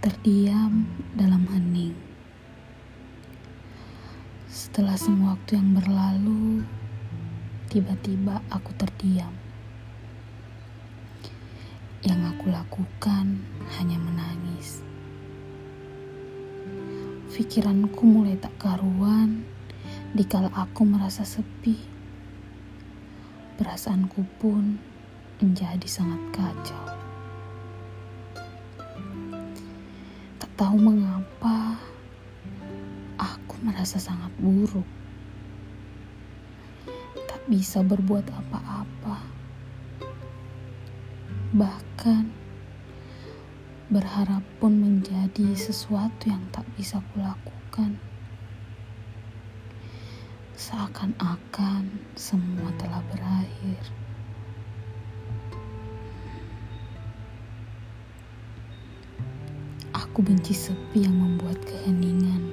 terdiam dalam hening. Setelah semua waktu yang berlalu, tiba-tiba aku terdiam. Yang aku lakukan hanya menangis. Pikiranku mulai tak karuan dikala aku merasa sepi. Perasaanku pun menjadi sangat kacau. Tahu mengapa aku merasa sangat buruk. Tak bisa berbuat apa-apa. Bahkan berharap pun menjadi sesuatu yang tak bisa kulakukan. Seakan-akan semua telah Aku benci sepi yang membuat keheningan.